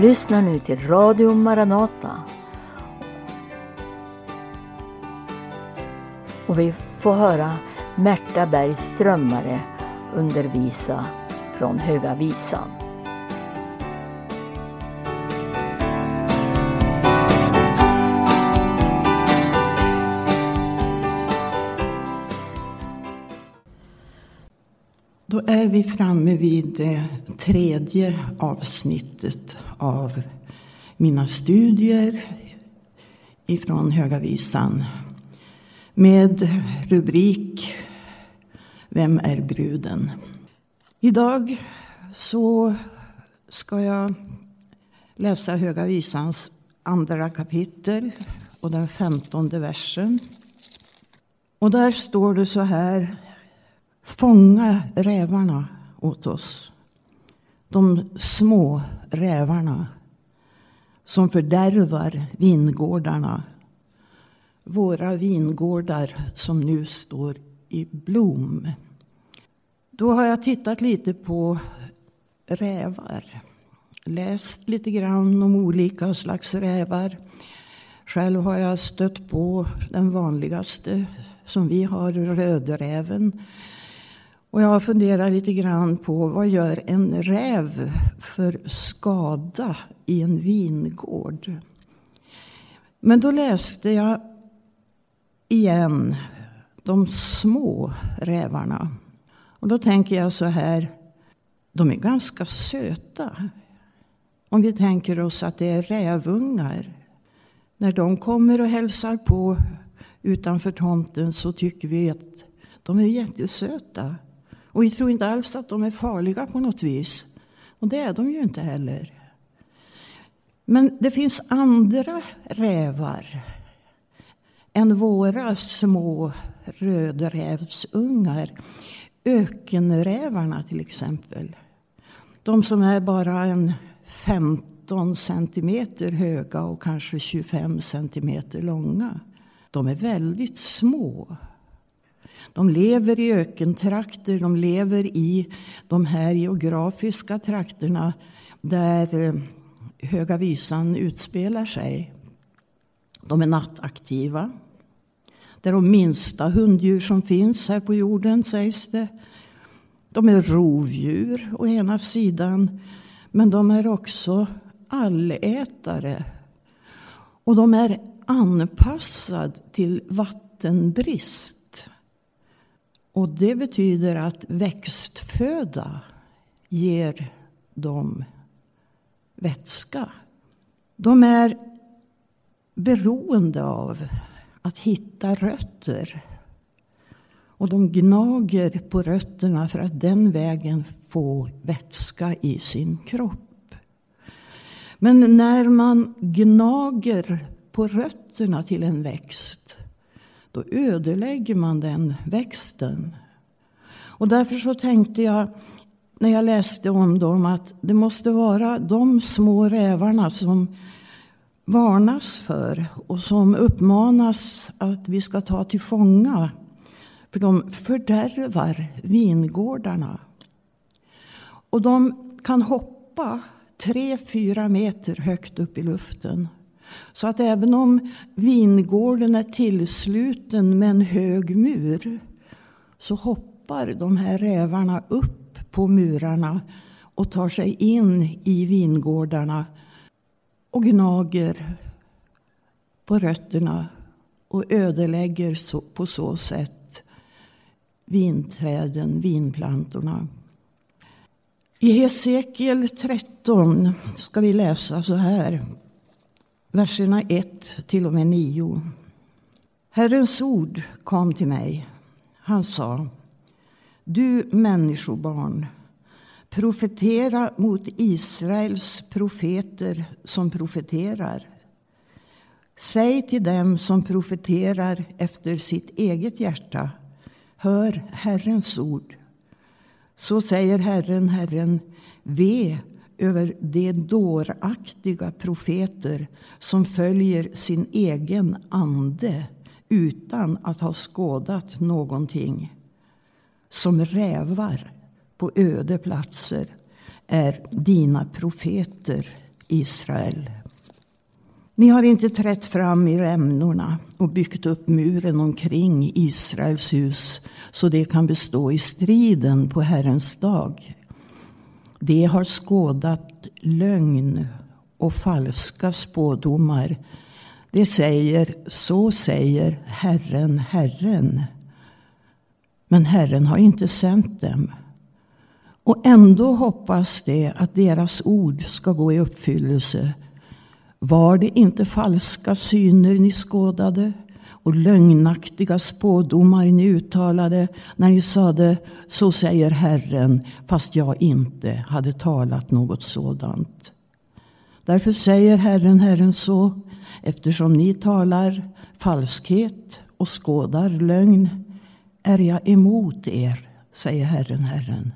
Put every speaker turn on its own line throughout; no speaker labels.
lyssnar nu till Radio Maranata. Och vi får höra Märta Berg Strömmare undervisa från Höga Visan.
Då är vi framme vid det tredje avsnittet av mina studier ifrån Höga Visan med rubrik Vem är bruden? Idag så ska jag läsa Höga Visans andra kapitel och den femtonde versen. Och där står det så här Fånga rävarna åt oss. De små rävarna som fördärvar vingårdarna. Våra vingårdar som nu står i blom. Då har jag tittat lite på rävar. Läst lite grann om olika slags rävar. Själv har jag stött på den vanligaste som vi har, rödräven. Och jag har funderat lite grann på vad gör en räv för skada i en vingård? Men då läste jag igen de små rävarna. Och då tänker jag så här, de är ganska söta. Om vi tänker oss att det är rävungar. När de kommer och hälsar på utanför tomten så tycker vi att de är jättesöta. Och vi tror inte alls att de är farliga på något vis. Och det är de ju inte heller. Men det finns andra rävar än våra små rödrävsungar. Ökenrävarna till exempel. De som är bara en 15 centimeter höga och kanske 25 centimeter långa. De är väldigt små. De lever i ökentrakter, de lever i de här geografiska trakterna där eh, Höga Visan utspelar sig. De är nattaktiva. Det är de minsta hunddjur som finns här på jorden, sägs det. De är rovdjur å ena sidan, men de är också allätare. Och de är anpassade till vattenbrist. Och det betyder att växtföda ger dem vätska. De är beroende av att hitta rötter. Och de gnager på rötterna för att den vägen få vätska i sin kropp. Men när man gnager på rötterna till en växt då ödelägger man den växten. Och därför så tänkte jag när jag läste om dem att det måste vara de små rävarna som varnas för och som uppmanas att vi ska ta till fånga. För de fördärvar vingårdarna. Och de kan hoppa tre, fyra meter högt upp i luften. Så att även om vingården är tillsluten med en hög mur så hoppar de här rävarna upp på murarna och tar sig in i vingårdarna och gnager på rötterna och ödelägger på så sätt vinträden, vinplantorna. I Hesekiel 13 ska vi läsa så här verserna 1 till och med 9. Herrens ord kom till mig. Han sa Du människobarn, profetera mot Israels profeter som profeterar. Säg till dem som profeterar efter sitt eget hjärta. Hör Herrens ord. Så säger Herren, Herren, ve över de dåraktiga profeter som följer sin egen ande utan att ha skådat någonting. Som rävar på öde platser är dina profeter Israel. Ni har inte trätt fram i rämnorna och byggt upp muren omkring Israels hus så det kan bestå i striden på Herrens dag. De har skådat lögn och falska spådomar. Det säger, så säger Herren, Herren. Men Herren har inte sänt dem. Och ändå hoppas de att deras ord ska gå i uppfyllelse. Var det inte falska syner ni skådade och lögnaktiga spådomar ni uttalade när ni sade så säger Herren fast jag inte hade talat något sådant. Därför säger Herren, Herren så eftersom ni talar falskhet och skådar lögn är jag emot er, säger Herren, Herren.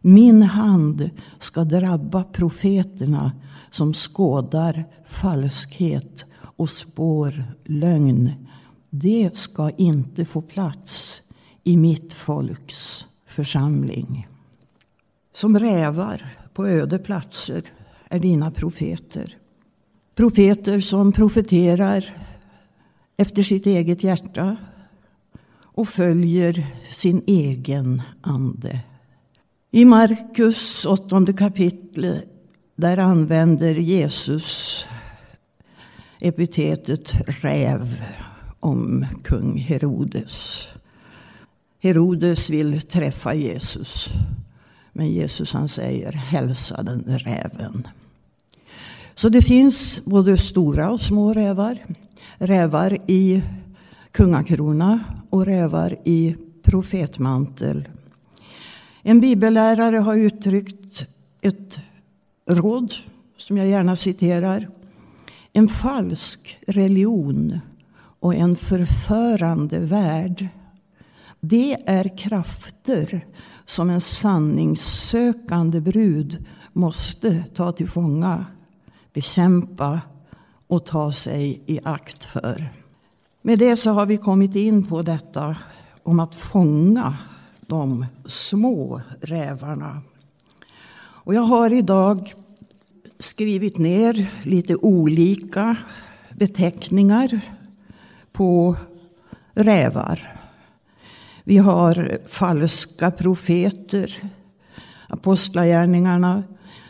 Min hand ska drabba profeterna som skådar falskhet och spår lögn. Det ska inte få plats i mitt folks församling. Som rävar på öde platser är dina profeter. Profeter som profeterar efter sitt eget hjärta och följer sin egen ande. I Markus åttonde kapitel där använder Jesus epitetet räv om kung Herodes. Herodes vill träffa Jesus. Men Jesus han säger hälsa den räven. Så det finns både stora och små rävar. Rävar i kungakrona och rävar i profetmantel. En bibellärare har uttryckt ett råd som jag gärna citerar. En falsk religion och en förförande värld. Det är krafter som en sanningssökande brud måste ta till fånga, bekämpa och ta sig i akt för. Med det så har vi kommit in på detta om att fånga de små rävarna. Och jag har idag skrivit ner lite olika beteckningar på rävar. Vi har falska profeter. Apostlagärningarna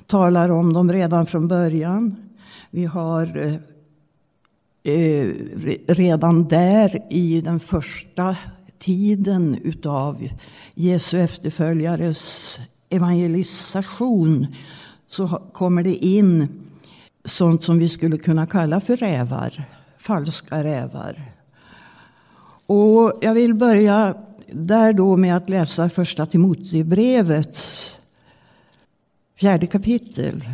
talar om dem redan från början. Vi har eh, eh redan där i den första tiden utav Jesu efterföljares evangelisation så kommer det in sånt som vi skulle kunna kalla för rävar. Falska rävar. Och jag vill börja där då med att läsa första Timotebrevets fjärde kapitel.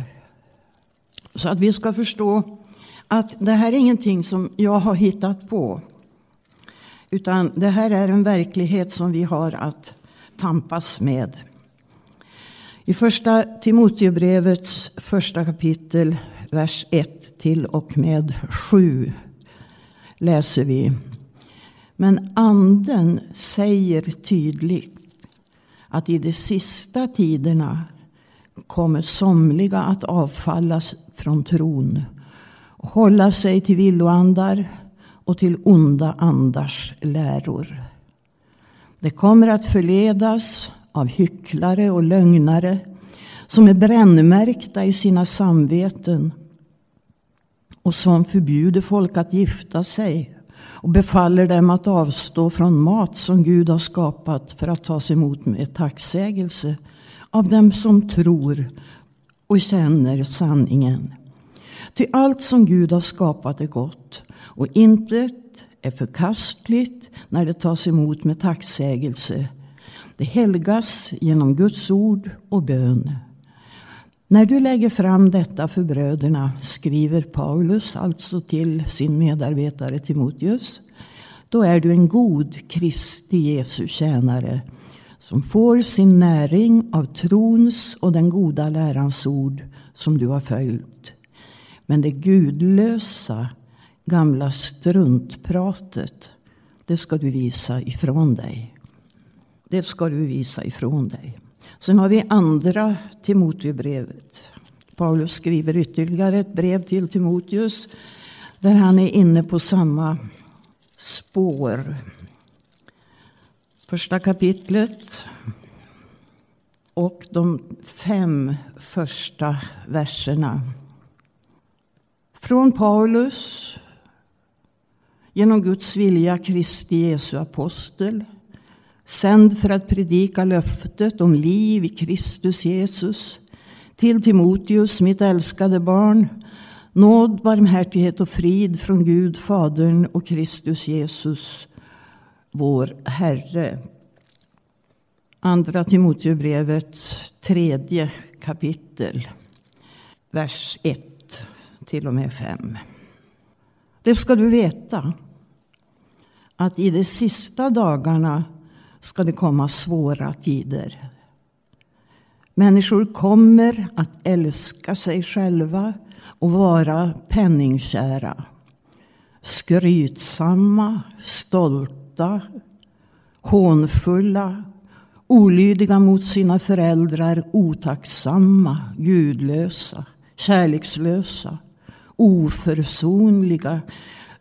Så att vi ska förstå att det här är ingenting som jag har hittat på. Utan det här är en verklighet som vi har att tampas med. I första Timoteusbrevets första kapitel, vers 1 till och med 7 läser vi. Men anden säger tydligt att i de sista tiderna kommer somliga att avfallas från tron och hålla sig till villoandar och till onda andars läror. Det kommer att förledas av hycklare och lögnare som är brännmärkta i sina samveten och som förbjuder folk att gifta sig och befaller dem att avstå från mat som Gud har skapat för att tas emot med tacksägelse av dem som tror och känner sanningen. Ty allt som Gud har skapat är gott och intet är förkastligt när det tas emot med tacksägelse. Det helgas genom Guds ord och bön. När du lägger fram detta för bröderna, skriver Paulus alltså till sin medarbetare Timoteus, då är du en god Kristi Jesu tjänare som får sin näring av trons och den goda lärans ord som du har följt. Men det gudlösa, gamla struntpratet, det ska du visa ifrån dig. Det ska du visa ifrån dig. Sen har vi andra Timoteusbrevet. Paulus skriver ytterligare ett brev till Timoteus där han är inne på samma spår. Första kapitlet och de fem första verserna. Från Paulus, genom Guds vilja Kristi Jesu apostel, sänd för att predika löftet om liv i Kristus Jesus, till Timoteus, mitt älskade barn, nåd, barmhärtighet och frid från Gud, Fadern och Kristus Jesus, vår Herre. Andra Timoteusbrevet, tredje kapitel, vers 1 till och med 5. Det ska du veta att i de sista dagarna ska det komma svåra tider. Människor kommer att älska sig själva och vara penningkära. Skrytsamma, stolta, hånfulla, olydiga mot sina föräldrar, otacksamma, gudlösa, kärlekslösa, oförsonliga,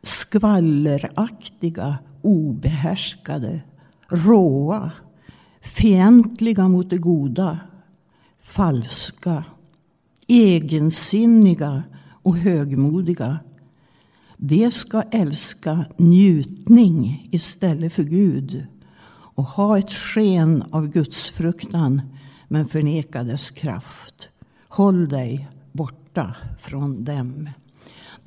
skvalleraktiga, obehärskade, råa, fientliga mot det goda, falska, egensinniga och högmodiga. De ska älska njutning istället för Gud och ha ett sken av Gudsfruktan men förneka dess kraft. Håll dig borta från dem.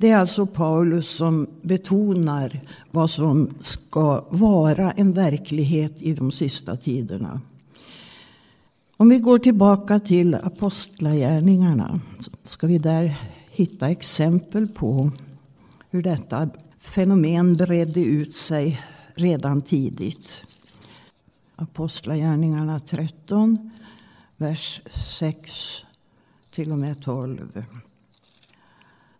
Det är alltså Paulus som betonar vad som ska vara en verklighet i de sista tiderna. Om vi går tillbaka till apostlagärningarna ska vi där hitta exempel på hur detta fenomen bredde ut sig redan tidigt. Apostlagärningarna 13, vers 6 till och med 12.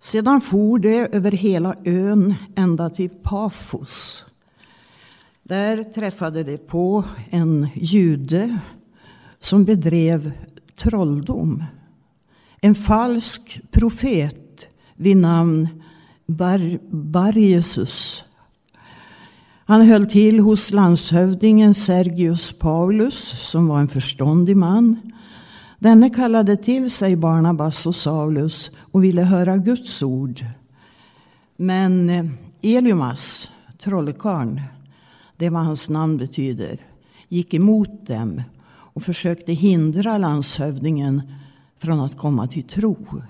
Sedan for det över hela ön ända till Pafos. Där träffade det på en jude som bedrev trolldom. En falsk profet vid namn Bar Barjesus. Han höll till hos landshövdingen Sergius Paulus som var en förståndig man. Denne kallade till sig Barnabas och Saulus och ville höra Guds ord. Men Eliumas, Elimas, trollkarn, det var hans namn betyder, gick emot dem och försökte hindra landshövdingen från att komma till tro.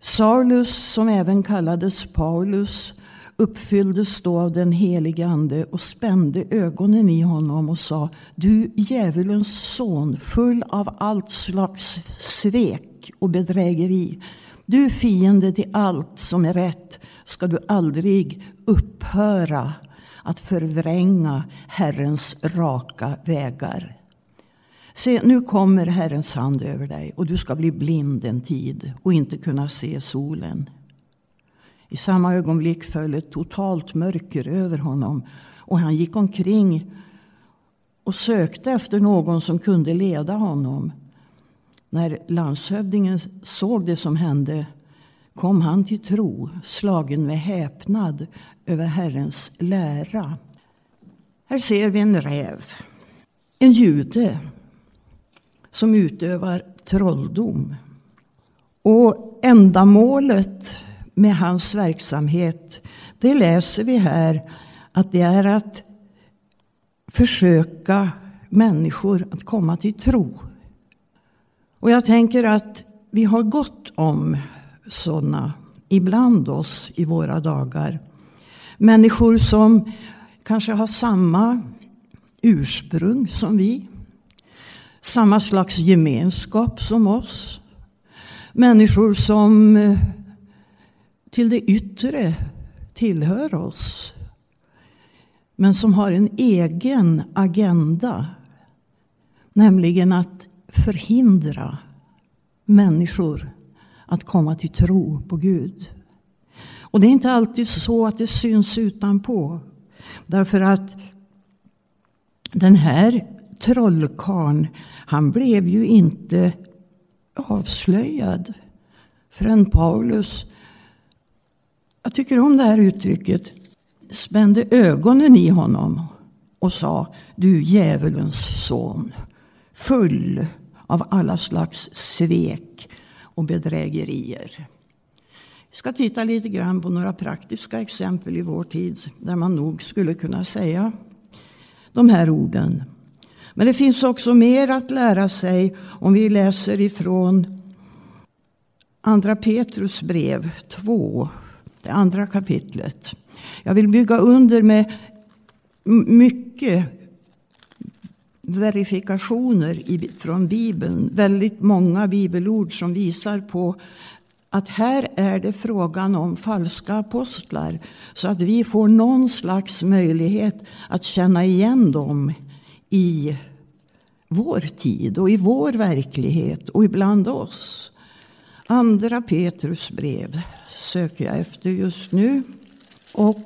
Saulus, som även kallades Paulus, uppfylldes då av den helige Ande och spände ögonen i honom och sa Du djävulens son, full av allt slags svek och bedrägeri. Du fiende till allt som är rätt ska du aldrig upphöra att förvränga Herrens raka vägar. Se, nu kommer Herrens hand över dig och du ska bli blind en tid och inte kunna se solen. I samma ögonblick föll ett totalt mörker över honom och han gick omkring och sökte efter någon som kunde leda honom. När landshövdingen såg det som hände kom han till tro, slagen med häpnad över Herrens lära. Här ser vi en räv, en jude som utövar trolldom. Och ändamålet med hans verksamhet, det läser vi här att det är att försöka människor att komma till tro. Och jag tänker att vi har gott om sådana ibland oss i våra dagar. Människor som kanske har samma ursprung som vi. Samma slags gemenskap som oss. Människor som till det yttre tillhör oss. Men som har en egen agenda. Nämligen att förhindra människor att komma till tro på Gud. Och det är inte alltid så att det syns utanpå. Därför att den här trollkarn, han blev ju inte avslöjad förrän Paulus, jag tycker om det här uttrycket, spände ögonen i honom och sa Du djävulens son, full av alla slags svek och bedrägerier. Vi ska titta lite grann på några praktiska exempel i vår tid där man nog skulle kunna säga de här orden. Men det finns också mer att lära sig om vi läser ifrån Andra Petrus brev 2, det andra kapitlet. Jag vill bygga under med mycket verifikationer från Bibeln. Väldigt många bibelord som visar på att här är det frågan om falska apostlar. Så att vi får någon slags möjlighet att känna igen dem i vår tid och i vår verklighet och ibland oss. Andra Petrus brev söker jag efter just nu. Och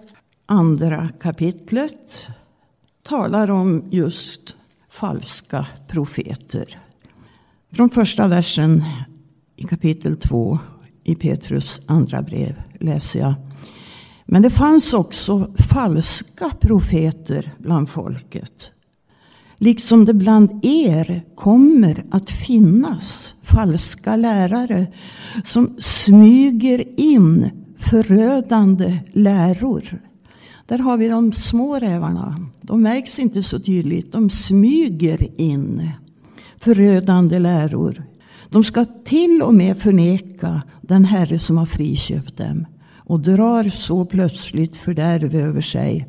andra kapitlet talar om just falska profeter. Från första versen i kapitel 2 i Petrus andra brev läser jag. Men det fanns också falska profeter bland folket. Liksom det bland er kommer att finnas falska lärare som smyger in förödande läror. Där har vi de små rävarna. De märks inte så tydligt. De smyger in förödande läror. De ska till och med förneka den Herre som har friköpt dem och drar så plötsligt fördärv över sig.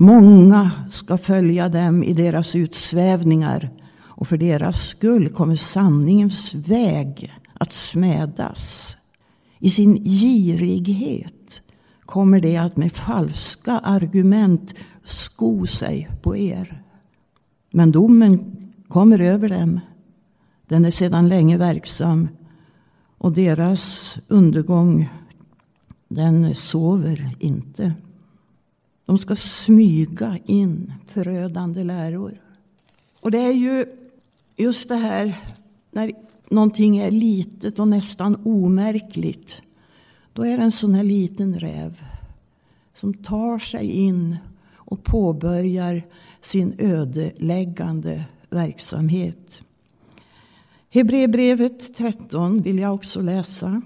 Många ska följa dem i deras utsvävningar och för deras skull kommer sanningens väg att smädas. I sin girighet kommer det att med falska argument sko sig på er. Men domen kommer över dem. Den är sedan länge verksam och deras undergång den sover inte. De ska smyga in förödande läror. Och det är ju just det här när någonting är litet och nästan omärkligt. Då är det en sån här liten räv som tar sig in och påbörjar sin ödeläggande verksamhet. Hebreerbrevet 13 vill jag också läsa.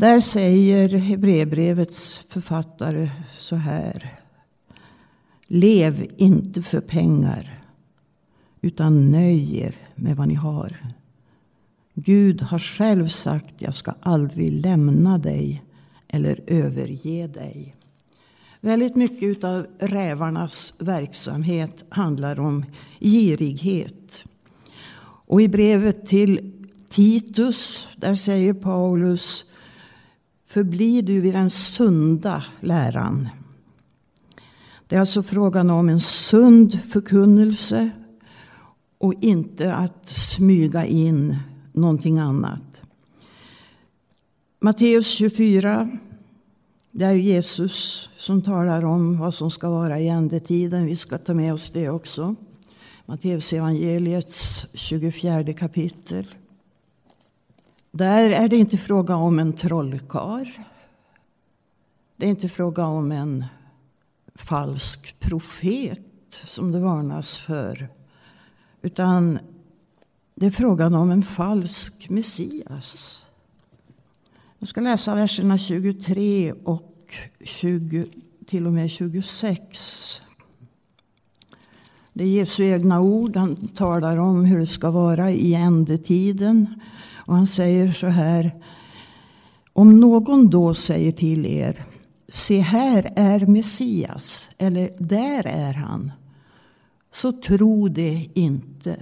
Där säger Hebreerbrevets författare så här. Lev inte för pengar utan nöj er med vad ni har. Gud har själv sagt jag ska aldrig lämna dig eller överge dig. Väldigt mycket av rävarnas verksamhet handlar om girighet. Och i brevet till Titus, där säger Paulus Förblir du vid den sunda läran. Det är alltså frågan om en sund förkunnelse och inte att smyga in någonting annat. Matteus 24. Det är Jesus som talar om vad som ska vara i ändetiden. Vi ska ta med oss det också. Matteus evangeliets 24 kapitel. Där är det inte fråga om en trollkar. Det är inte fråga om en falsk profet som det varnas för. Utan det är frågan om en falsk Messias. Jag ska läsa verserna 23 och 20, till och med 26. Det är Jesu egna ord. Han talar om hur det ska vara i ändetiden. Och han säger så här. Om någon då säger till er. Se här är Messias. Eller där är han. Så tro det inte.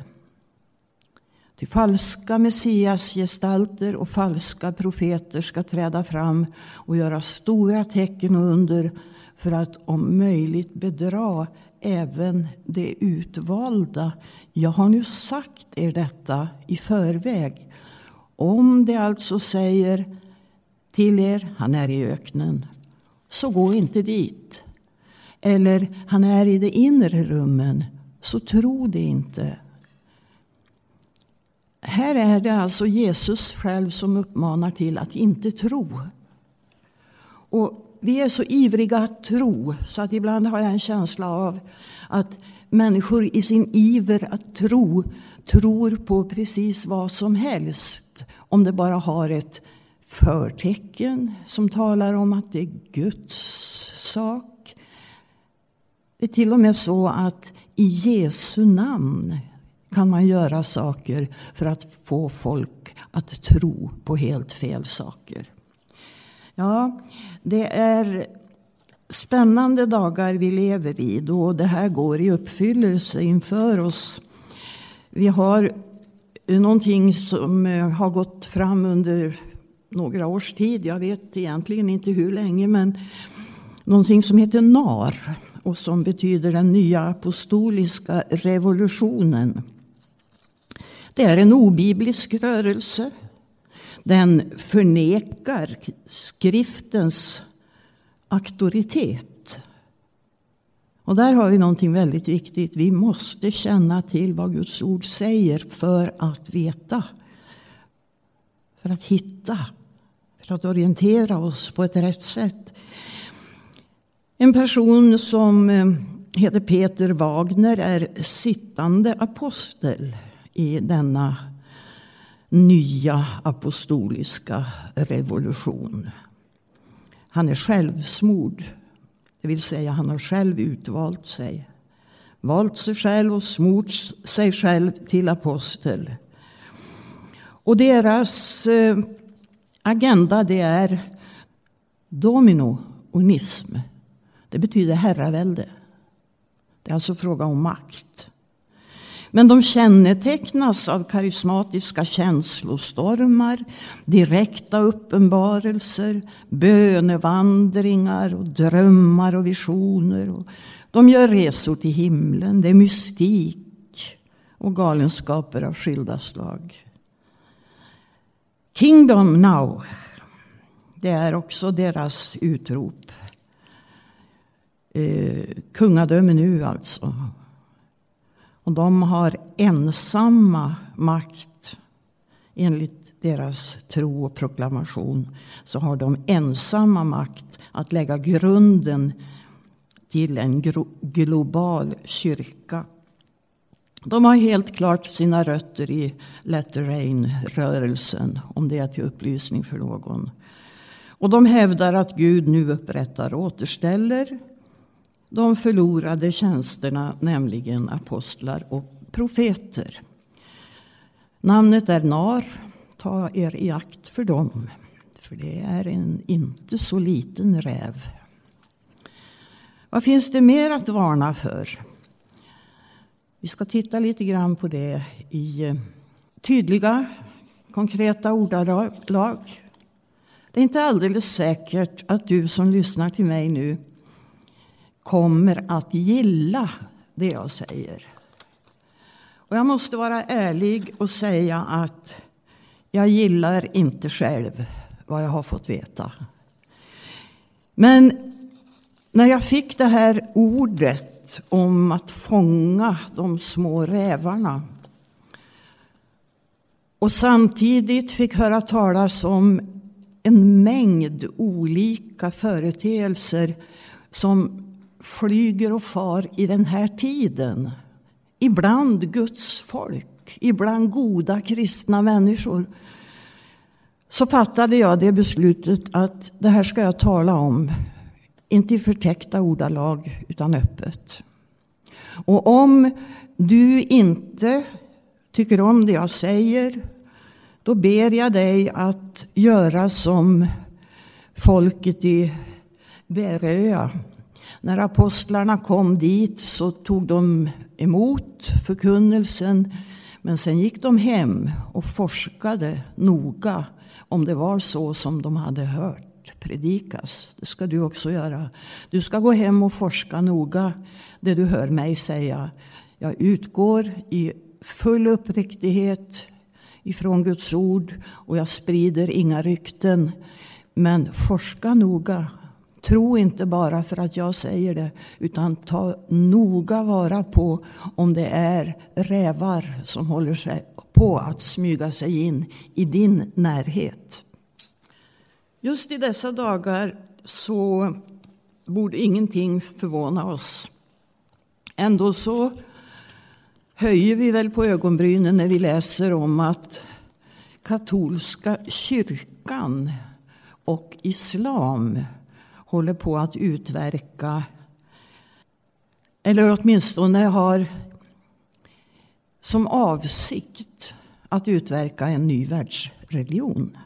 Ty falska messiasgestalter och falska profeter ska träda fram och göra stora tecken och under för att om möjligt bedra även de utvalda. Jag har nu sagt er detta i förväg. Om det alltså säger till er, han är i öknen, så gå inte dit. Eller, han är i de inre rummen, så tro det inte. här är det alltså Jesus själv som uppmanar till att inte tro. Och vi är så ivriga att tro så att ibland har jag en känsla av att människor i sin iver att tro tror på precis vad som helst. Om det bara har ett förtecken som talar om att det är Guds sak. Det är till och med så att i Jesu namn kan man göra saker för att få folk att tro på helt fel saker. Ja, det är spännande dagar vi lever i då det här går i uppfyllelse inför oss. Vi har någonting som eh, har gått fram under några års tid. Jag vet egentligen inte hur länge, men någonting som heter NAR och som betyder den nya apostoliska revolutionen. Det är en obiblisk rörelse. Den förnekar skriftens auktoritet. Och där har vi någonting väldigt viktigt. Vi måste känna till vad Guds ord säger för att veta. För att hitta. För att orientera oss på ett rätt sätt. En person som eh, heter Peter Wagner är sittande apostel i denna nya apostoliska revolution. Han är självsmord, det vill säga han har själv utvalt sig. Valt sig själv och smort sig själv till apostel. Och deras eh, agenda det är domino. Det betyder herravälde. Det är alltså fråga om makt. Men de kännetecknas av karismatiska känslostormar, direkta uppenbarelser, bönevandringar och drömmar och visioner. De gör resor till himlen, det är mystik och galenskaper av skilda slag. Kingdom now, det är också deras utrop. Eh, kungadöme nu alltså. Och de har ensamma makt. Enligt deras tro och proklamation så har de ensamma makt att lägga grunden till en global kyrka. De har helt klart sina rötter i Let the Rain-rörelsen, om det är till upplysning för någon. Och de hävdar att Gud nu upprättar och återställer de förlorade tjänsterna, nämligen apostlar och profeter. Namnet är Nar. Ta er i akt för dem, för det är en inte så liten räv. Vad finns det mer att varna för? Vi ska titta lite grann på det i eh, tydliga, konkreta ordalag. Det är inte alldeles säkert att du som lyssnar till mig nu kommer att gilla det jag säger. Och jag måste vara ärlig och säga att jag gillar inte själv vad jag har fått veta. Men när jag fick det här ordet om att fånga de små rävarna och samtidigt fick höra talas om en mängd olika företeelser som flyger och far i den här tiden. Ibland Guds folk, ibland goda kristna människor. Så fattade jag det beslutet att det här ska jag tala om. Inte i förtäckta ordalag, utan öppet. Och om du inte tycker om det jag säger, då ber jag dig att göra som folket i Beröa när apostlarna kom dit så tog de emot förkunnelsen. Men sen gick de hem och forskade noga om det var så som de hade hört predikas. Det ska du också göra. Du ska gå hem och forska noga det du hör mig säga. Jag utgår i full uppriktighet ifrån Guds ord och jag sprider inga rykten. Men forska noga Tro inte bara för att jag säger det, utan ta noga vara på om det är rävar som håller sig på att smyga sig in i din närhet. Just i dessa dagar så borde ingenting förvåna oss. Ändå så höjer vi väl på ögonbrynen när vi läser om att katolska kyrkan och islam håller på att utverka eller åtminstone har som avsikt att utverka en ny världsreligion.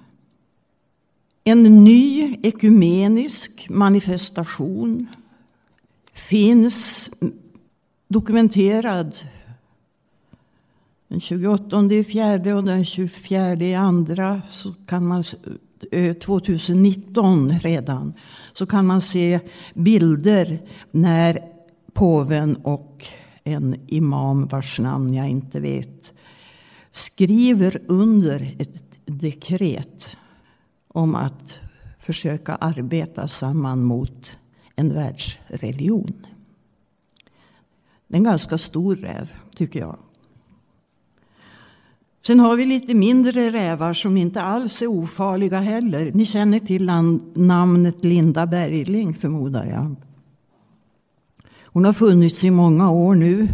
En ny ekumenisk manifestation finns dokumenterad den 28 i fjärde och den 24 i andra så kan man Eh, 2019 redan så kan man se bilder när påven och en imam vars namn jag inte vet skriver under ett dekret om att försöka arbeta samman mot en världsreligion. Det är en ganska stor räv, tycker jag. Sen har vi lite mindre rävar som inte alls är ofarliga heller. Ni känner till namnet Linda Bergling, förmodar jag. Hon har funnits i många år nu.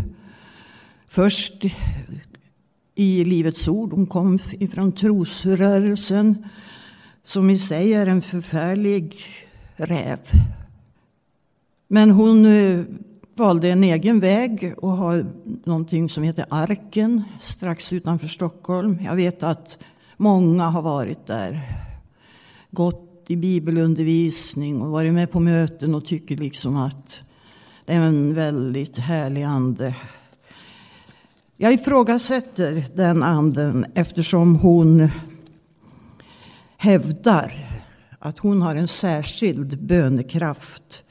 Först i Livets Ord. Hon kom ifrån trosrörelsen som i sig är en förfärlig räv. Men hon eh, valde en egen väg och har någonting som heter Arken strax utanför Stockholm. Jag vet att många har varit där. Gått i bibelundervisning och varit med på möten och tycker liksom att det är en väldigt härlig ande. Jag ifrågasätter den anden eftersom hon hävdar att hon har en särskild bönekraft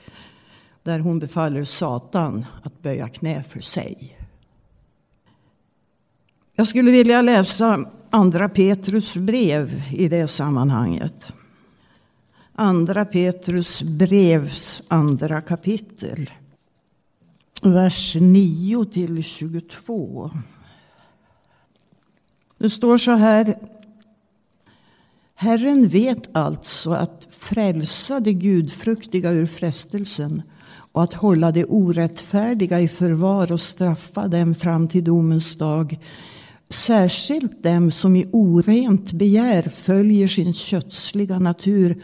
där hon befaller Satan att böja knä för sig. Jag skulle vilja läsa andra Petrus brev i det sammanhanget. Andra Petrus brevs andra kapitel. Vers 9 till 22. Det står så här. Herren vet alltså att frälsa de gudfruktiga ur frestelsen och att hålla de orättfärdiga i förvar och straffa dem fram till domens dag. Särskilt dem som i orent begär följer sin kötsliga natur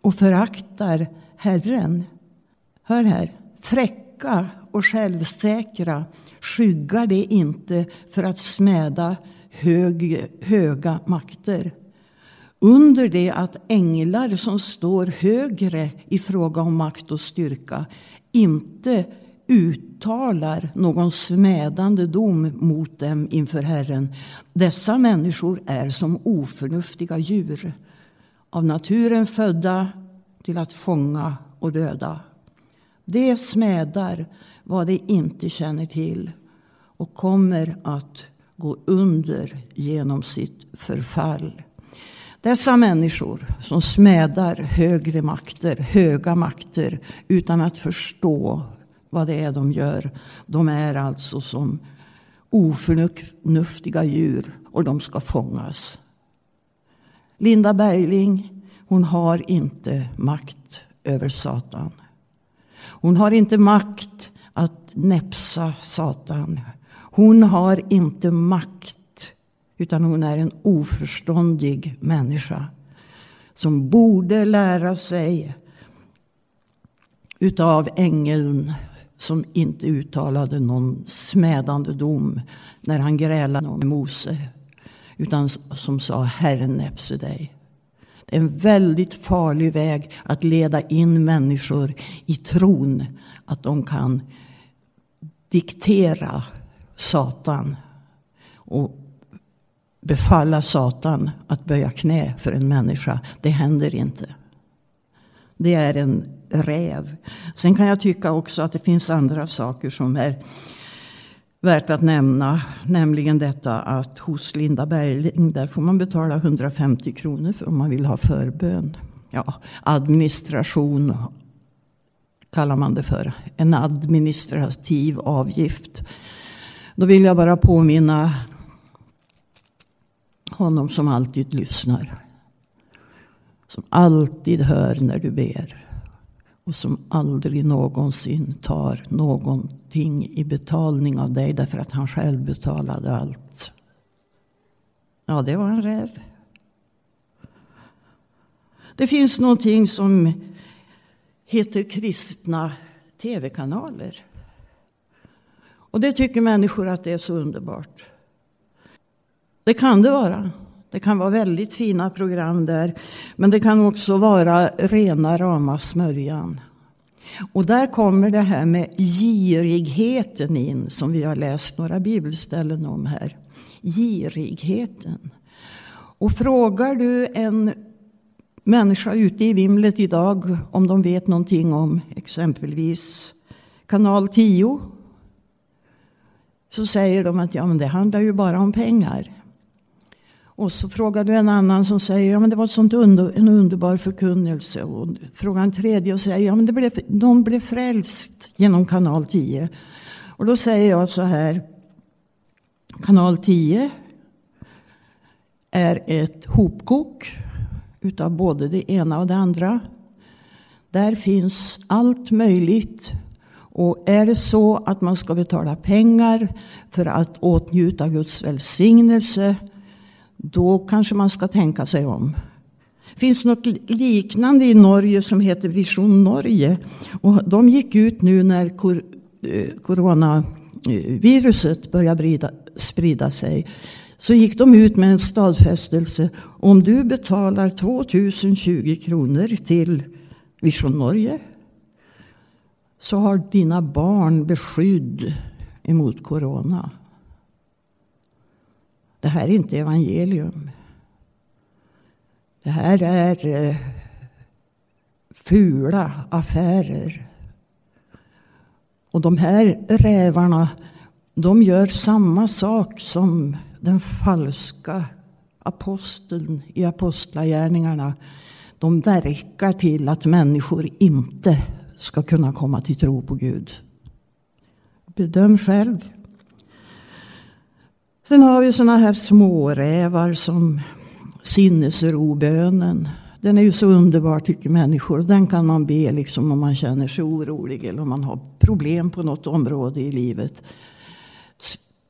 och föraktar Herren. Hör här. Fräcka och självsäkra skyggar de inte för att smäda hög, höga makter under det att änglar som står högre i fråga om makt och styrka inte uttalar någon smädande dom mot dem inför Herren. Dessa människor är som oförnuftiga djur av naturen födda till att fånga och döda. De smädar vad de inte känner till och kommer att gå under genom sitt förfall. Dessa människor som smädar högre makter, höga makter utan att förstå vad det är de gör. De är alltså som oförnuftiga djur och de ska fångas. Linda Bergling, hon har inte makt över Satan. Hon har inte makt att näpsa Satan. Hon har inte makt utan hon är en oförståndig människa. Som borde lära sig utav ängeln som inte uttalade någon smädande dom när han grälade om Mose. Utan som sa Herren näpse dig. Det är en väldigt farlig väg att leda in människor i tron att de kan diktera Satan och befalla Satan att böja knä för en människa. Det händer inte. Det är en räv. Sen kan jag tycka också att det finns andra saker som är värt att nämna. Nämligen detta att hos Linda Bergling där får man betala 150 kronor för om man vill ha förbön. Ja, administration kallar man det för. En administrativ avgift. Då vill jag bara påminna honom som alltid lyssnar. Som alltid hör när du ber. Och som aldrig någonsin tar någonting i betalning av dig därför att han själv betalade allt. Ja, det var en räv. Det finns någonting som heter kristna tv-kanaler. Och det tycker människor att det är så underbart. Det kan det vara. Det kan vara väldigt fina program där. Men det kan också vara rena rama smörjan. Och där kommer det här med girigheten in som vi har läst några bibelställen om här. Girigheten. Och frågar du en människa ute i vimlet idag om de vet någonting om exempelvis kanal 10 så säger de att ja, men det handlar ju bara om pengar. Och så frågar du en annan som säger ja, men det var sånt under, en underbar förkunnelse. Och frågar en tredje och säger ja, men det blev, de blev frälst genom kanal 10. Och då säger jag så här. Kanal 10 är ett hopkok utav både det ena och det andra. Där finns allt möjligt. Och är det så att man ska betala pengar för att åtnjuta Guds välsignelse då kanske man ska tänka sig om. Det finns något liknande i Norge som heter Vision Norge. Och de gick ut nu när eh, coronaviruset började sprida sig. Så gick de ut med en stadfästelse. Om du betalar 2020 kronor till Vision Norge så har dina barn beskydd emot corona. Det här är inte evangelium. Det här är eh, fula affärer. Och de här rävarna, de gör samma sak som den falska aposteln i apostlagärningarna. De verkar till att människor inte ska kunna komma till tro på Gud. Bedöm själv. Sen har vi såna här smårävar som sinnesrobönen. Den är ju så underbar tycker människor. Den kan man be liksom om man känner sig orolig eller om man har problem på något område i livet.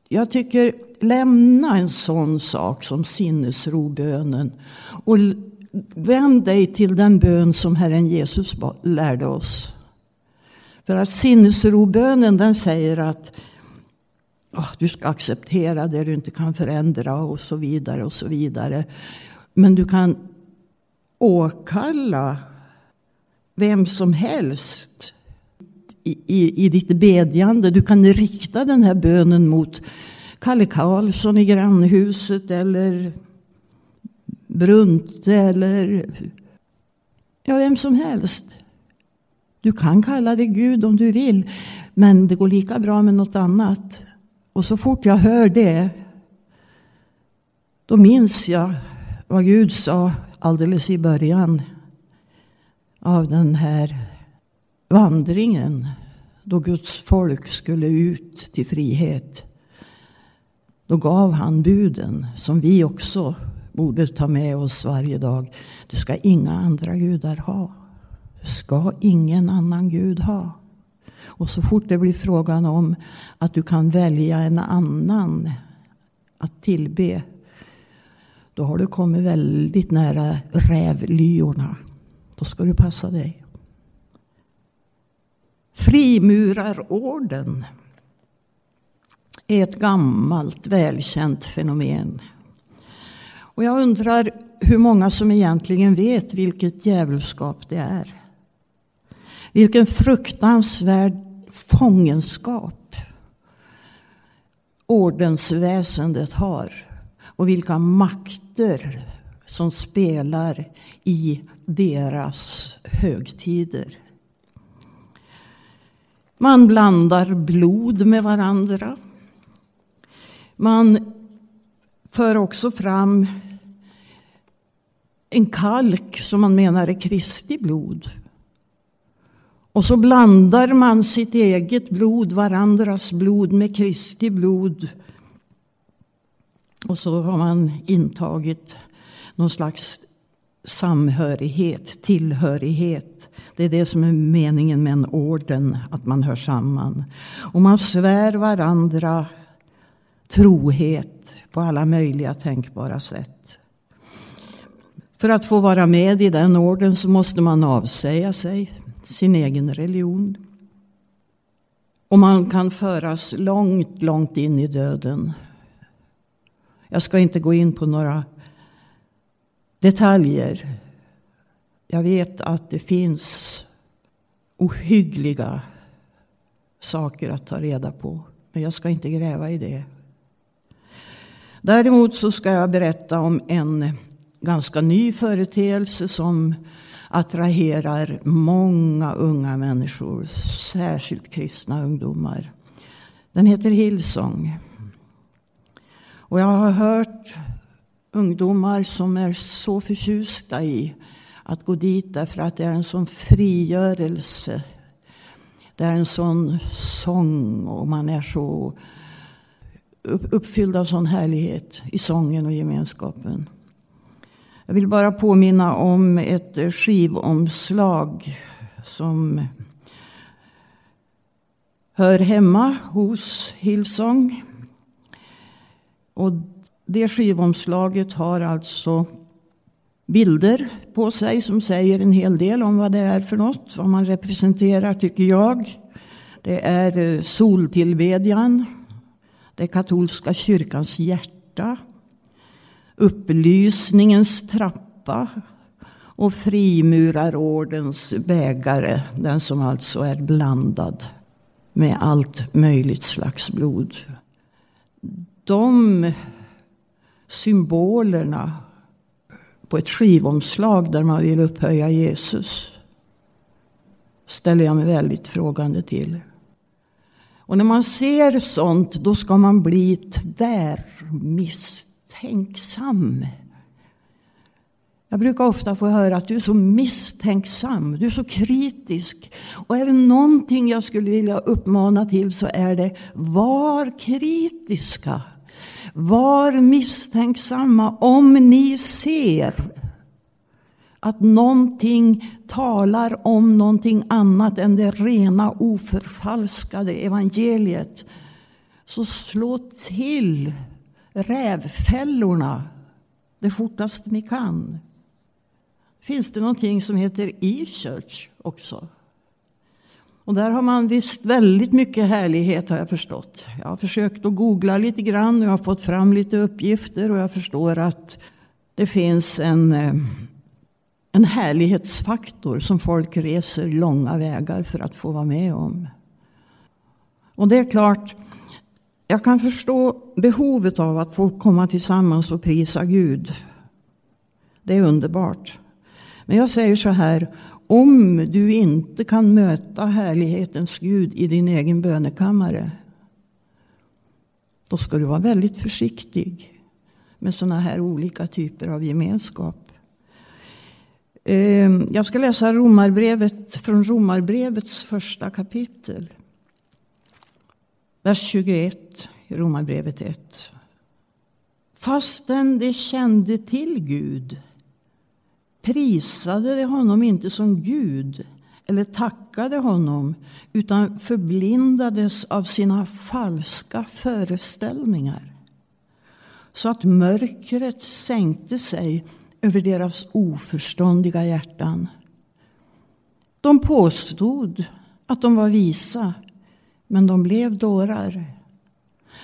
Jag tycker lämna en sån sak som sinnesrobönen och vänd dig till den bön som Herren Jesus lärde oss. För att sinnesrobönen den säger att oh, du ska acceptera det du inte kan förändra och så vidare och så vidare. Men du kan åkalla vem som helst i, i, i ditt bedjande. Du kan rikta den här bönen mot Kalle Karlsson i grannhuset eller Brunte eller ja, vem som helst. Du kan kalla det Gud om du vill, men det går lika bra med något annat. Och så fort jag hör det, då minns jag vad Gud sa alldeles i början av den här vandringen då Guds folk skulle ut till frihet. Då gav han buden som vi också borde ta med oss varje dag. Du ska inga andra gudar ha. Du ska ingen annan gud ha. Och så fort det blir frågan om att du kan välja en annan att tillbe. Då har du kommit väldigt nära rävlyorna. Då ska du passa dig. Frimurarorden är ett gammalt välkänt fenomen. Och jag undrar hur många som egentligen vet vilket djävulskap det är. Vilken fruktansvärd fångenskap ordensväsendet har. Och vilka makter som spelar i deras högtider. Man blandar blod med varandra. Man för också fram en kalk som man menar är Kristi blod. Och så blandar man sitt eget blod, varandras blod med Kristi blod. Och så har man intagit någon slags samhörighet, tillhörighet. Det är det som är meningen med en orden, att man hör samman. Och man svär varandra trohet på alla möjliga tänkbara sätt. För att få vara med i den orden så måste man avsäga sig sin egen religion. Och man kan föras långt, långt in i döden. Jag ska inte gå in på några detaljer. Jag vet att det finns ohyggliga saker att ta reda på. Men jag ska inte gräva i det. Däremot så ska jag berätta om en ganska ny företeelse som attraherar många unga människor, särskilt kristna ungdomar. Den heter Hillsong. Och jag har hört ungdomar som är så förtjusta i att gå dit därför att det är en sån frigörelse. Det är en sån sång och man är så uppfylld av sån härlighet i sången och gemenskapen. Jag vill bara påminna om ett skivomslag som hör hemma hos Hillsong. Och det skivomslaget har alltså bilder på sig som säger en hel del om vad det är för något, vad man representerar tycker jag. Det är eh, soltillbedjan, det är katolska kyrkans hjärta, upplysningens trappa och frimurarordens bägare, den som alltså är blandad med allt möjligt slags blod. De symbolerna på ett skivomslag där man vill upphöja Jesus ställer jag mig väldigt frågande till. Och när man ser sånt då ska man bli misstänksam. Jag brukar ofta få höra att du är så misstänksam, du är så kritisk. Och är det någonting jag skulle vilja uppmana till så är det var kritiska. Var misstänksamma om ni ser att någonting talar om någonting annat än det rena oförfalskade evangeliet. Så slå till rävfällorna det fortaste ni kan. Finns det någonting som heter e-church också? Och där har man visst väldigt mycket härlighet har jag förstått. Jag har försökt att googla lite grann och jag har fått fram lite uppgifter och jag förstår att det finns en, eh, en härlighetsfaktor som folk reser långa vägar för att få vara med om. Och det är klart, jag kan förstå behovet av att få komma tillsammans och prisa Gud. Det är underbart. Men jag säger så här, om du inte kan möta härlighetens Gud i din egen bönekammare. Då ska du vara väldigt försiktig med sådana här olika typer av gemenskap. Ehm, jag ska läsa romarbrevet från Romarbrevets första kapitel. Vers 21 i Romarbrevet 1. Fastän de kände till Gud prisade de honom inte som Gud eller tackade honom utan förblindades av sina falska föreställningar så att mörkret sänkte sig över deras oförståndiga hjärtan. De påstod att de var visa, men de blev dårar.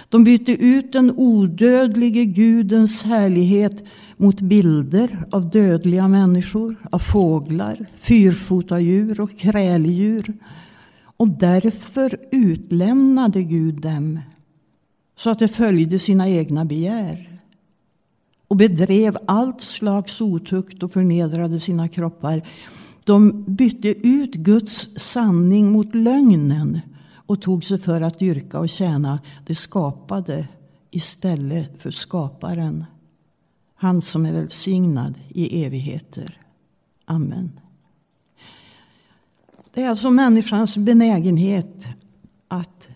De bytte ut den odödlige Gudens härlighet mot bilder av dödliga människor, av fåglar, fyrfotadjur och kräldjur. Och därför utlämnade Gud dem så att de följde sina egna begär och bedrev allt slags otukt och förnedrade sina kroppar. De bytte ut Guds sanning mot lögnen och tog sig för att dyrka och tjäna det skapade istället för skaparen. Han som är välsignad i evigheter. Amen. Det är alltså människans benägenhet att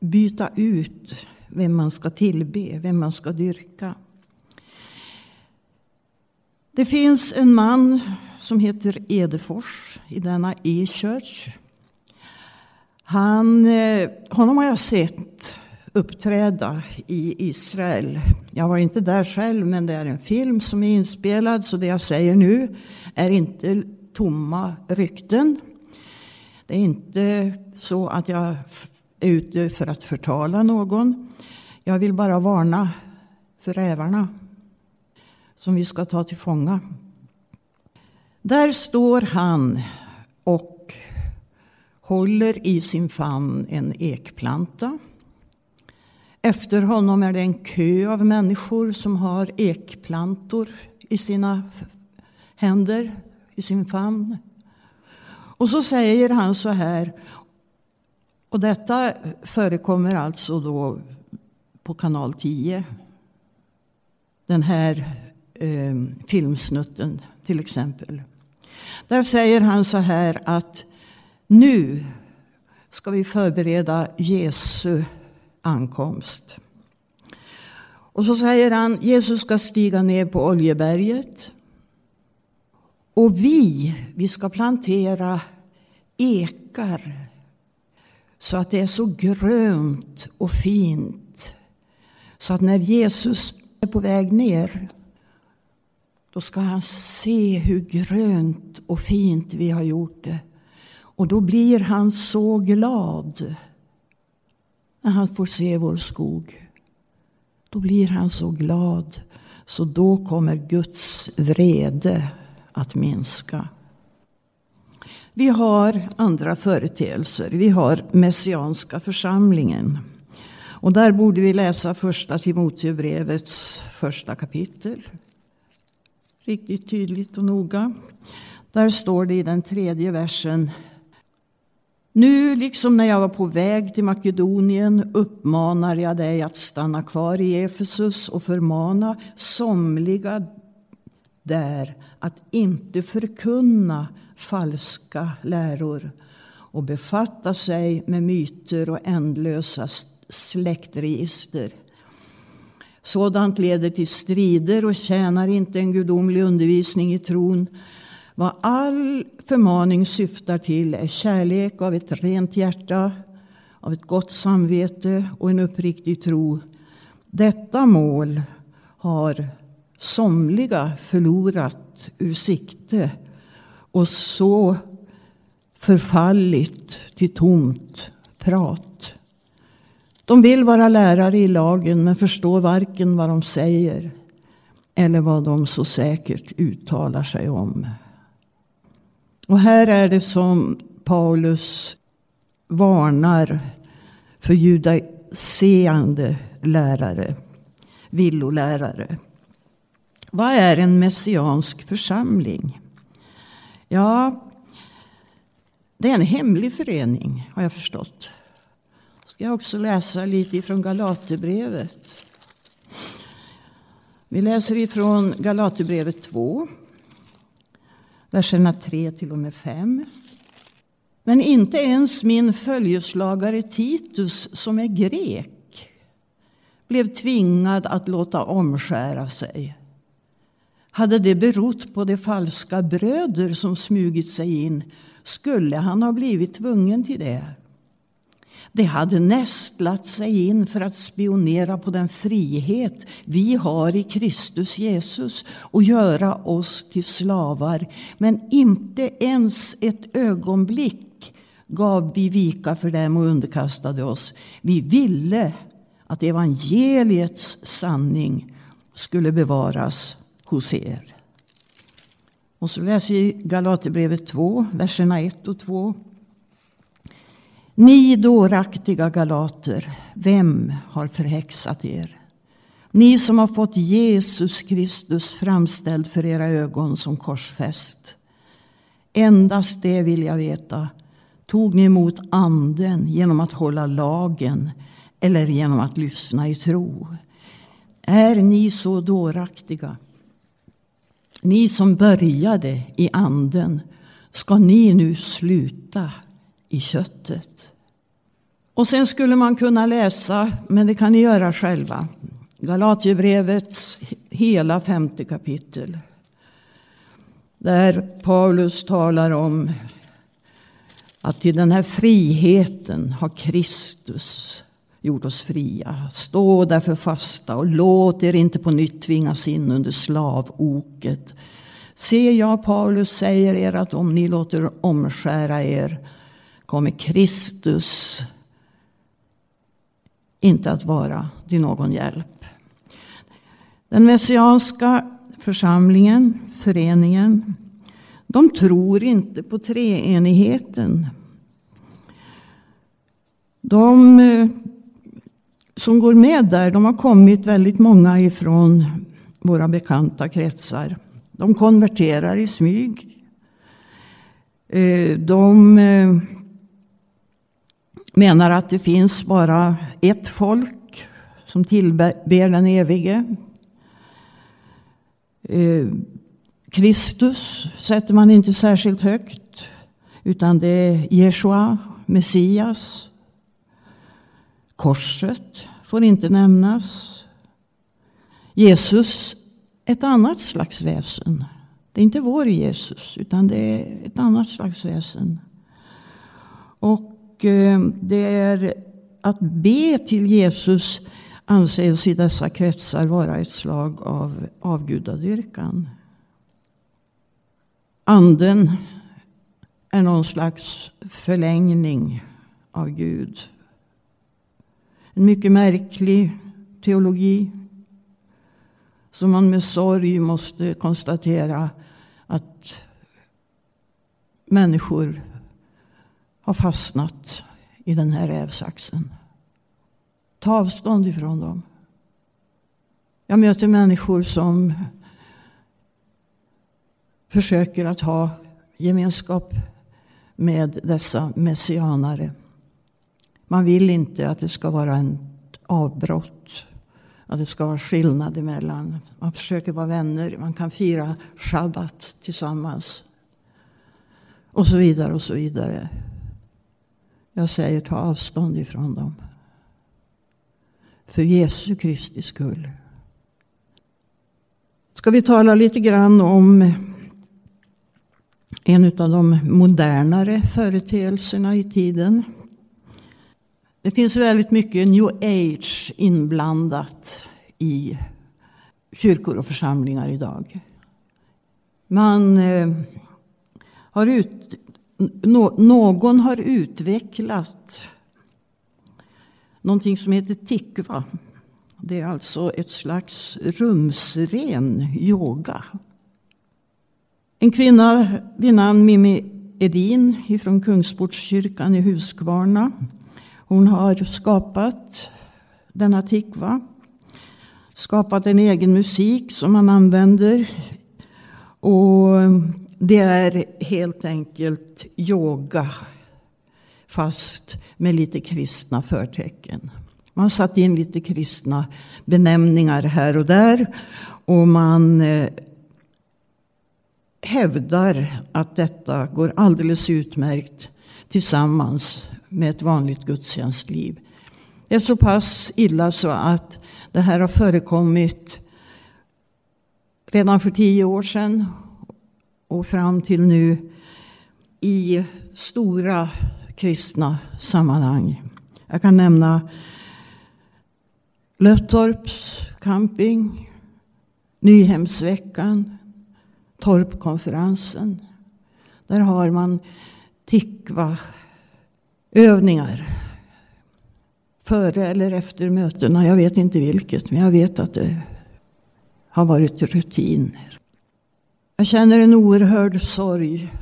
byta ut vem man ska tillbe, vem man ska dyrka. Det finns en man som heter Edefors i denna E-church. Han, eh, honom har jag sett uppträda i Israel. Jag var inte där själv, men det är en film som är inspelad, så det jag säger nu är inte tomma rykten. Det är inte så att jag är ute för att förtala någon. Jag vill bara varna för rävarna som vi ska ta till fånga. Där står han och håller i sin famn en ekplanta. Efter honom är det en kö av människor som har ekplantor i sina händer, i sin famn. Och så säger han så här, och detta förekommer alltså då på kanal 10. Den här eh, filmsnutten till exempel. Där säger han så här att nu ska vi förbereda Jesu ankomst. Och så säger han Jesus ska stiga ner på Oljeberget. Och vi, vi ska plantera ekar så att det är så grönt och fint. Så att när Jesus är på väg ner då ska han se hur grönt och fint vi har gjort det. Och då blir han så glad när han får se vår skog. Då blir han så glad, så då kommer Guds vrede att minska. Vi har andra företeelser. Vi har Messianska församlingen. Och där borde vi läsa första Timoteusbrevets första kapitel. Riktigt tydligt och noga. Där står det i den tredje versen nu, liksom när jag var på väg till Makedonien, uppmanar jag dig att stanna kvar i Efesus och förmana somliga där att inte förkunna falska läror och befatta sig med myter och ändlösa släktregister. Sådant leder till strider och tjänar inte en gudomlig undervisning i tron vad all förmaning syftar till är kärlek av ett rent hjärta, av ett gott samvete och en uppriktig tro. Detta mål har somliga förlorat ur sikte och så förfallit till tomt prat. De vill vara lärare i lagen men förstår varken vad de säger eller vad de så säkert uttalar sig om. Och här är det som Paulus varnar för judaseende lärare, villolärare. Vad är en messiansk församling? Ja, det är en hemlig förening har jag förstått. Ska jag också läsa lite ifrån Galaterbrevet. Vi läser ifrån Galaterbrevet 2 verserna 3 till och med 5. Men inte ens min följeslagare Titus, som är grek blev tvingad att låta omskära sig. Hade det berott på de falska bröder som smugit sig in skulle han ha blivit tvungen till det. Det hade nästlat sig in för att spionera på den frihet vi har i Kristus Jesus och göra oss till slavar. Men inte ens ett ögonblick gav vi vika för dem och underkastade oss. Vi ville att evangeliets sanning skulle bevaras hos er. Och så läser vi Galaterbrevet 2, verserna 1 och 2. Ni dåraktiga galater, vem har förhäxat er? Ni som har fått Jesus Kristus framställd för era ögon som korsfäst. Endast det vill jag veta. Tog ni emot anden genom att hålla lagen eller genom att lyssna i tro? Är ni så dåraktiga? Ni som började i anden ska ni nu sluta i köttet. Och sen skulle man kunna läsa, men det kan ni göra själva, Galatierbrevets hela femte kapitel. Där Paulus talar om att till den här friheten har Kristus gjort oss fria. Stå därför fasta och låt er inte på nytt tvingas in under slavoket. Se, jag, Paulus, säger er att om ni låter omskära er kommer Kristus inte att vara till någon hjälp. Den messianska församlingen, föreningen, de tror inte på treenigheten. De eh, som går med där, de har kommit väldigt många ifrån våra bekanta kretsar. De konverterar i smyg. Eh, de eh, menar att det finns bara ett folk som tillber den evige. Eh, Kristus sätter man inte särskilt högt. Utan det är Jeshua, Messias. Korset får inte nämnas. Jesus, ett annat slags väsen. Det är inte vår Jesus, utan det är ett annat slags väsen. Och Eh, det är att be till Jesus anses i dessa kretsar vara ett slag av avgudadyrkan. Anden är någon slags förlängning av Gud. En mycket märklig teologi som man med sorg måste konstatera att människor har fastnat i den här rävsaxen. Ta avstånd ifrån dem. Jag möter människor som försöker att ha gemenskap med dessa messianare. Man vill inte att det ska vara ett avbrott. Att det ska vara skillnad emellan. Man försöker vara vänner. Man kan fira shabbat tillsammans. Och så vidare och så vidare. Jag säger ta avstånd ifrån dem. För Jesu Kristi skull. Ska vi tala lite grann om en av de modernare företeelserna i tiden. Det finns väldigt mycket new age inblandat i kyrkor och församlingar idag. Man eh, har ut, no, någon har utvecklat någonting som heter tikva. Det är alltså ett slags rumsren yoga. En kvinna vid namn Mimmi Edin från Kungsportskyrkan i Huskvarna. Hon har skapat denna tikva. Skapat en egen musik som man använder. Och det är helt enkelt yoga fast med lite kristna förtecken. Man har satt in lite kristna benämningar här och där. Och man eh, hävdar att detta går alldeles utmärkt tillsammans med ett vanligt gudstjänstliv. Det är så pass illa så att det här har förekommit redan för tio år sedan och fram till nu i stora kristna sammanhang. Jag kan nämna Löttorps camping, Nyhemsveckan, Torpkonferensen. Där har man tikva övningar. Före eller efter mötena. Jag vet inte vilket. Men jag vet att det har varit rutiner. Jag känner en oerhörd sorg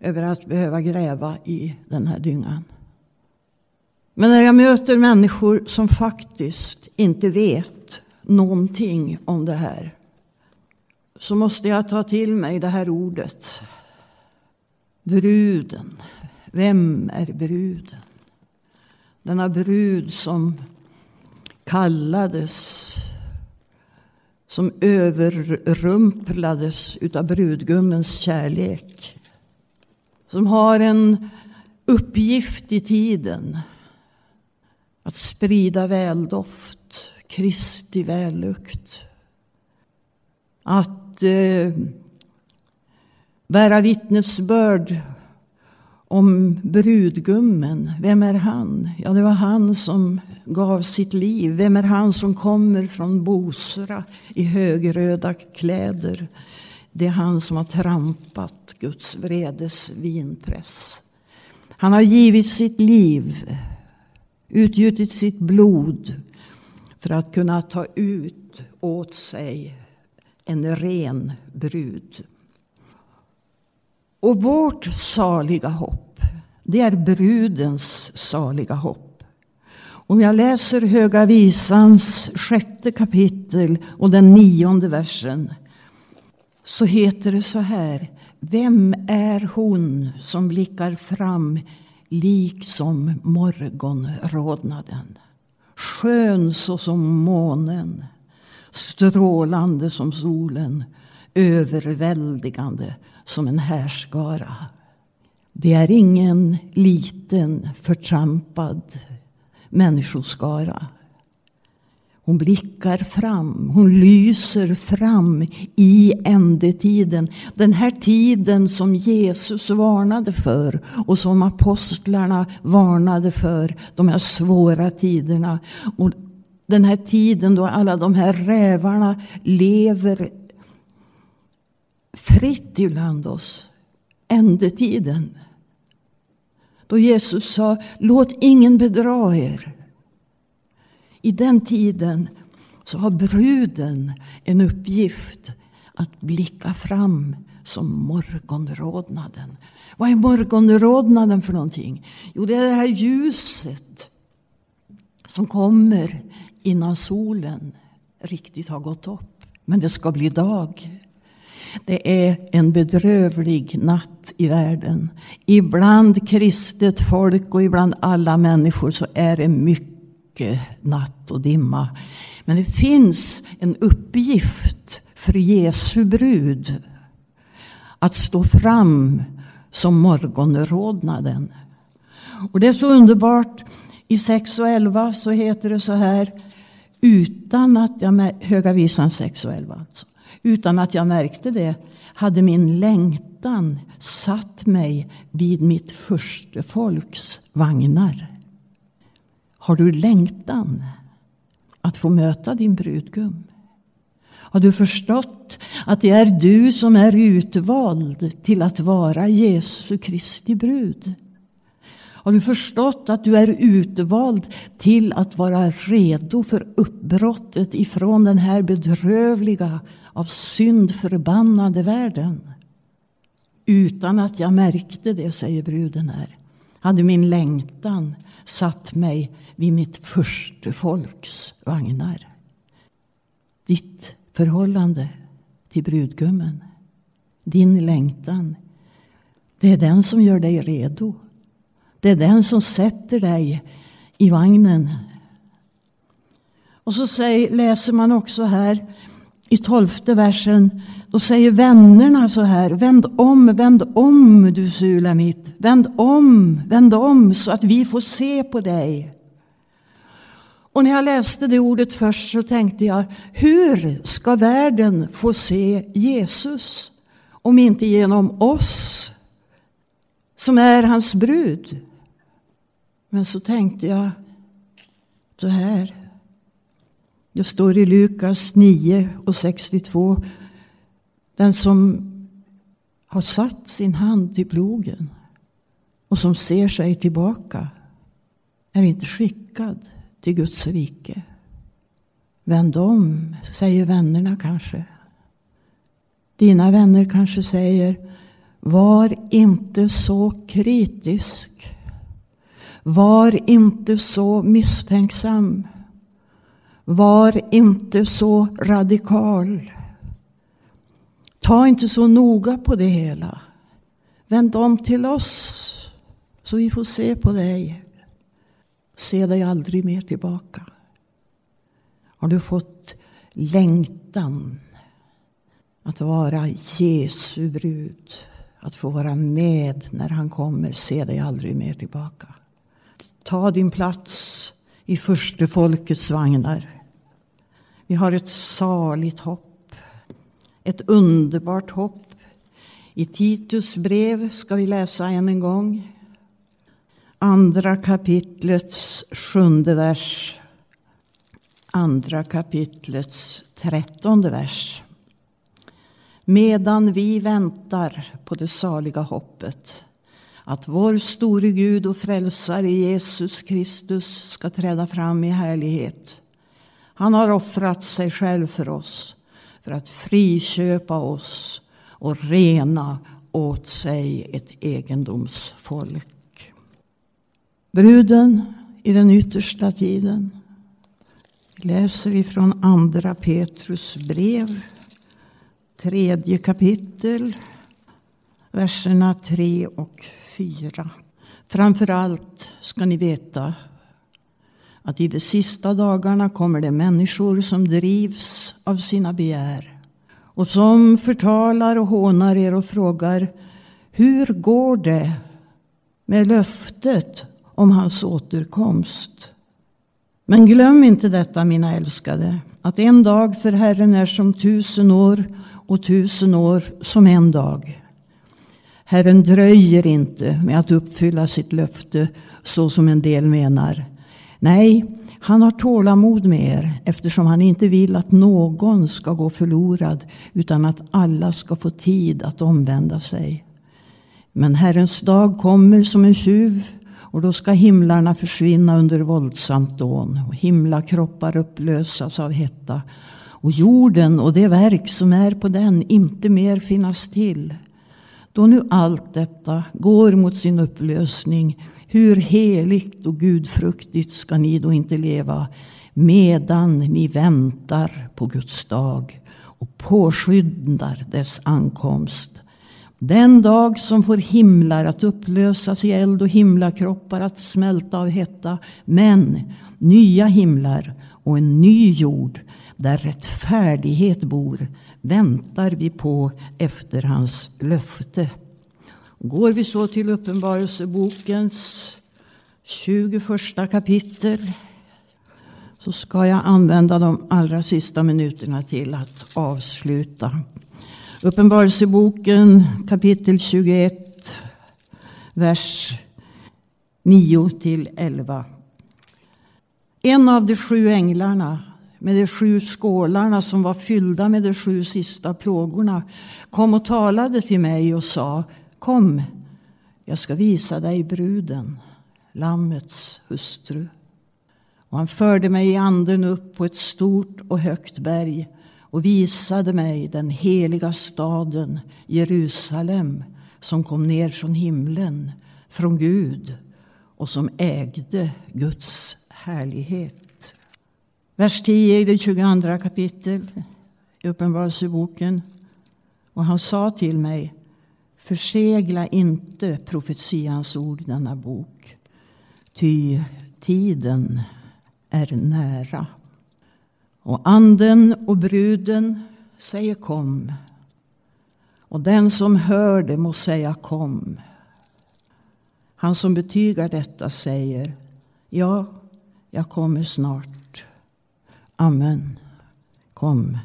över att behöva gräva i den här dyngan. Men när jag möter människor som faktiskt inte vet någonting om det här så måste jag ta till mig det här ordet. Bruden. Vem är bruden? Denna brud som kallades som överrumplades utav brudgummens kärlek. som har en uppgift i tiden att sprida väldoft, Kristi vällukt. Att eh, bära vittnesbörd om brudgummen. Vem är han? Ja, det var han som gav sitt liv. Vem är han som kommer från Bosra i högröda kläder? Det är han som har trampat Guds vredes vinpress. Han har givit sitt liv, utgjutit sitt blod för att kunna ta ut åt sig en ren brud. Och vårt saliga hopp, det är brudens saliga hopp. Om jag läser Höga Visans sjätte kapitel och den nionde versen så heter det så här. Vem är hon som blickar fram liksom morgonrodnaden? Skön såsom månen, strålande som solen, överväldigande som en härskara. Det är ingen liten förtrampad människoskara. Hon blickar fram, hon lyser fram i ändetiden. Den här tiden som Jesus varnade för och som apostlarna varnade för. De här svåra tiderna. Och den här tiden då alla de här rävarna lever fritt ibland oss. Ändetiden. Då Jesus sa, låt ingen bedra er. I den tiden så har bruden en uppgift att blicka fram som morgonrodnaden. Vad är morgonrodnaden för någonting? Jo, det är det här ljuset som kommer innan solen riktigt har gått upp. Men det ska bli dag. Det är en bedrövlig natt i världen. Ibland kristet folk och ibland alla människor så är det mycket natt och dimma. Men det finns en uppgift för Jesu brud att stå fram som morgonrodnaden. Och det är så underbart. I 6 och 11 så heter det så här. Utan att jag, Höga visan 6 och 11 alltså. Utan att jag märkte det hade min längtan satt mig vid mitt första folks vagnar. Har du längtan att få möta din brudgum? Har du förstått att det är du som är utvald till att vara Jesu Kristi brud? Har du förstått att du är utvald till att vara redo för uppbrottet ifrån den här bedrövliga, av synd förbannade världen? Utan att jag märkte det, säger bruden här, hade min längtan satt mig vid mitt första folks vagnar. Ditt förhållande till brudgummen, din längtan, det är den som gör dig redo det är den som sätter dig i vagnen. Och så säger, läser man också här i tolfte versen. Då säger vännerna så här. Vänd om, vänd om du Sulamit. Vänd om, vänd om så att vi får se på dig. Och när jag läste det ordet först så tänkte jag. Hur ska världen få se Jesus? Om inte genom oss som är hans brud. Men så tänkte jag så här. Det står i Lukas 9 och 62. Den som har satt sin hand i plogen och som ser sig tillbaka är inte skickad till Guds rike. Vänd om, säger vännerna kanske. Dina vänner kanske säger var inte så kritisk. Var inte så misstänksam. Var inte så radikal. Ta inte så noga på det hela. Vänd om till oss så vi får se på dig. Se dig aldrig mer tillbaka. Har du fått längtan att vara Jesu brud? att få vara med när han kommer, se dig aldrig mer tillbaka. Ta din plats i första folkets vagnar. Vi har ett saligt hopp, ett underbart hopp. I Titus brev ska vi läsa än en gång. Andra kapitlets sjunde vers. Andra kapitlets trettonde vers. Medan vi väntar på det saliga hoppet att vår store Gud och frälsare Jesus Kristus ska träda fram i härlighet. Han har offrat sig själv för oss för att friköpa oss och rena åt sig ett egendomsfolk. Bruden i den yttersta tiden läser vi från Andra Petrus brev, tredje kapitel, verserna 3 och 4. Framför allt ska ni veta att i de sista dagarna kommer det människor som drivs av sina begär och som förtalar och hånar er och frågar hur går det med löftet om hans återkomst? Men glöm inte detta, mina älskade, att en dag för Herren är som tusen år och tusen år som en dag. Herren dröjer inte med att uppfylla sitt löfte så som en del menar. Nej, han har tålamod med er eftersom han inte vill att någon ska gå förlorad utan att alla ska få tid att omvända sig. Men Herrens dag kommer som en tjuv och då ska himlarna försvinna under våldsamt dån och himlakroppar upplösas av hetta och jorden och det verk som är på den inte mer finnas till. Då nu allt detta går mot sin upplösning, hur heligt och gudfruktigt ska ni då inte leva medan ni väntar på Guds dag och påskyndar dess ankomst. Den dag som får himlar att upplösas i eld och himlakroppar att smälta av hetta. Men nya himlar och en ny jord där rättfärdighet bor väntar vi på efter hans löfte. Går vi så till Uppenbarelsebokens 21 kapitel så ska jag använda de allra sista minuterna till att avsluta. Uppenbarelseboken kapitel 21, vers 9 till 11. En av de sju änglarna med de sju skålarna som var fyllda med de sju sista plågorna kom och talade till mig och sa Kom, jag ska visa dig bruden, Lammets hustru. Och han förde mig i anden upp på ett stort och högt berg och visade mig den heliga staden Jerusalem som kom ner från himlen, från Gud och som ägde Guds härlighet. Vers 10 i det 22 kapitel i Uppenbarelseboken. Och han sa till mig Försegla inte profetians ord i denna bok, ty tiden är nära. Och anden och bruden säger kom. Och den som hör det må säga kom. Han som betygar detta säger ja, jag kommer snart. Amen. Kom,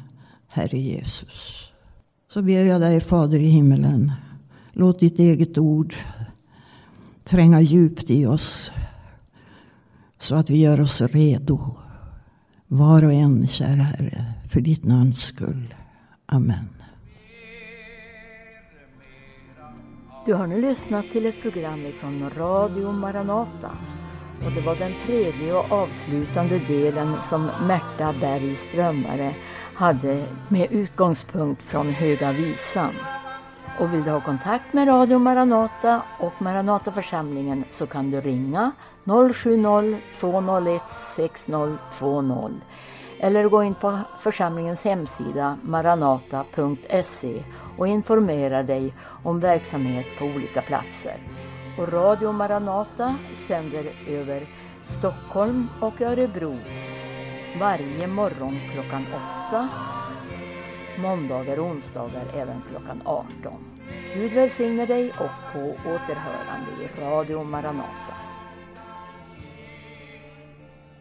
Herre Jesus. Så ber jag dig, Fader i himmelen. Låt ditt eget ord tränga djupt i oss. Så att vi gör oss redo var och en, kära Herre, för ditt namns skull. Amen.
Du har nu lyssnat till ett program från Radio Maranata. Och det var den tredje och avslutande delen som Märta Berg Strömmare hade med utgångspunkt från Höga Visan. Och vill du ha kontakt med Radio Maranata och Maranataförsamlingen så kan du ringa 070-201 6020 eller gå in på församlingens hemsida maranata.se och informera dig om verksamhet på olika platser. Och Radio Maranata sänder över Stockholm och Örebro varje morgon klockan 8 måndagar och onsdagar även klockan 18. Gud välsigne dig och på återhörande i Radio Maranata.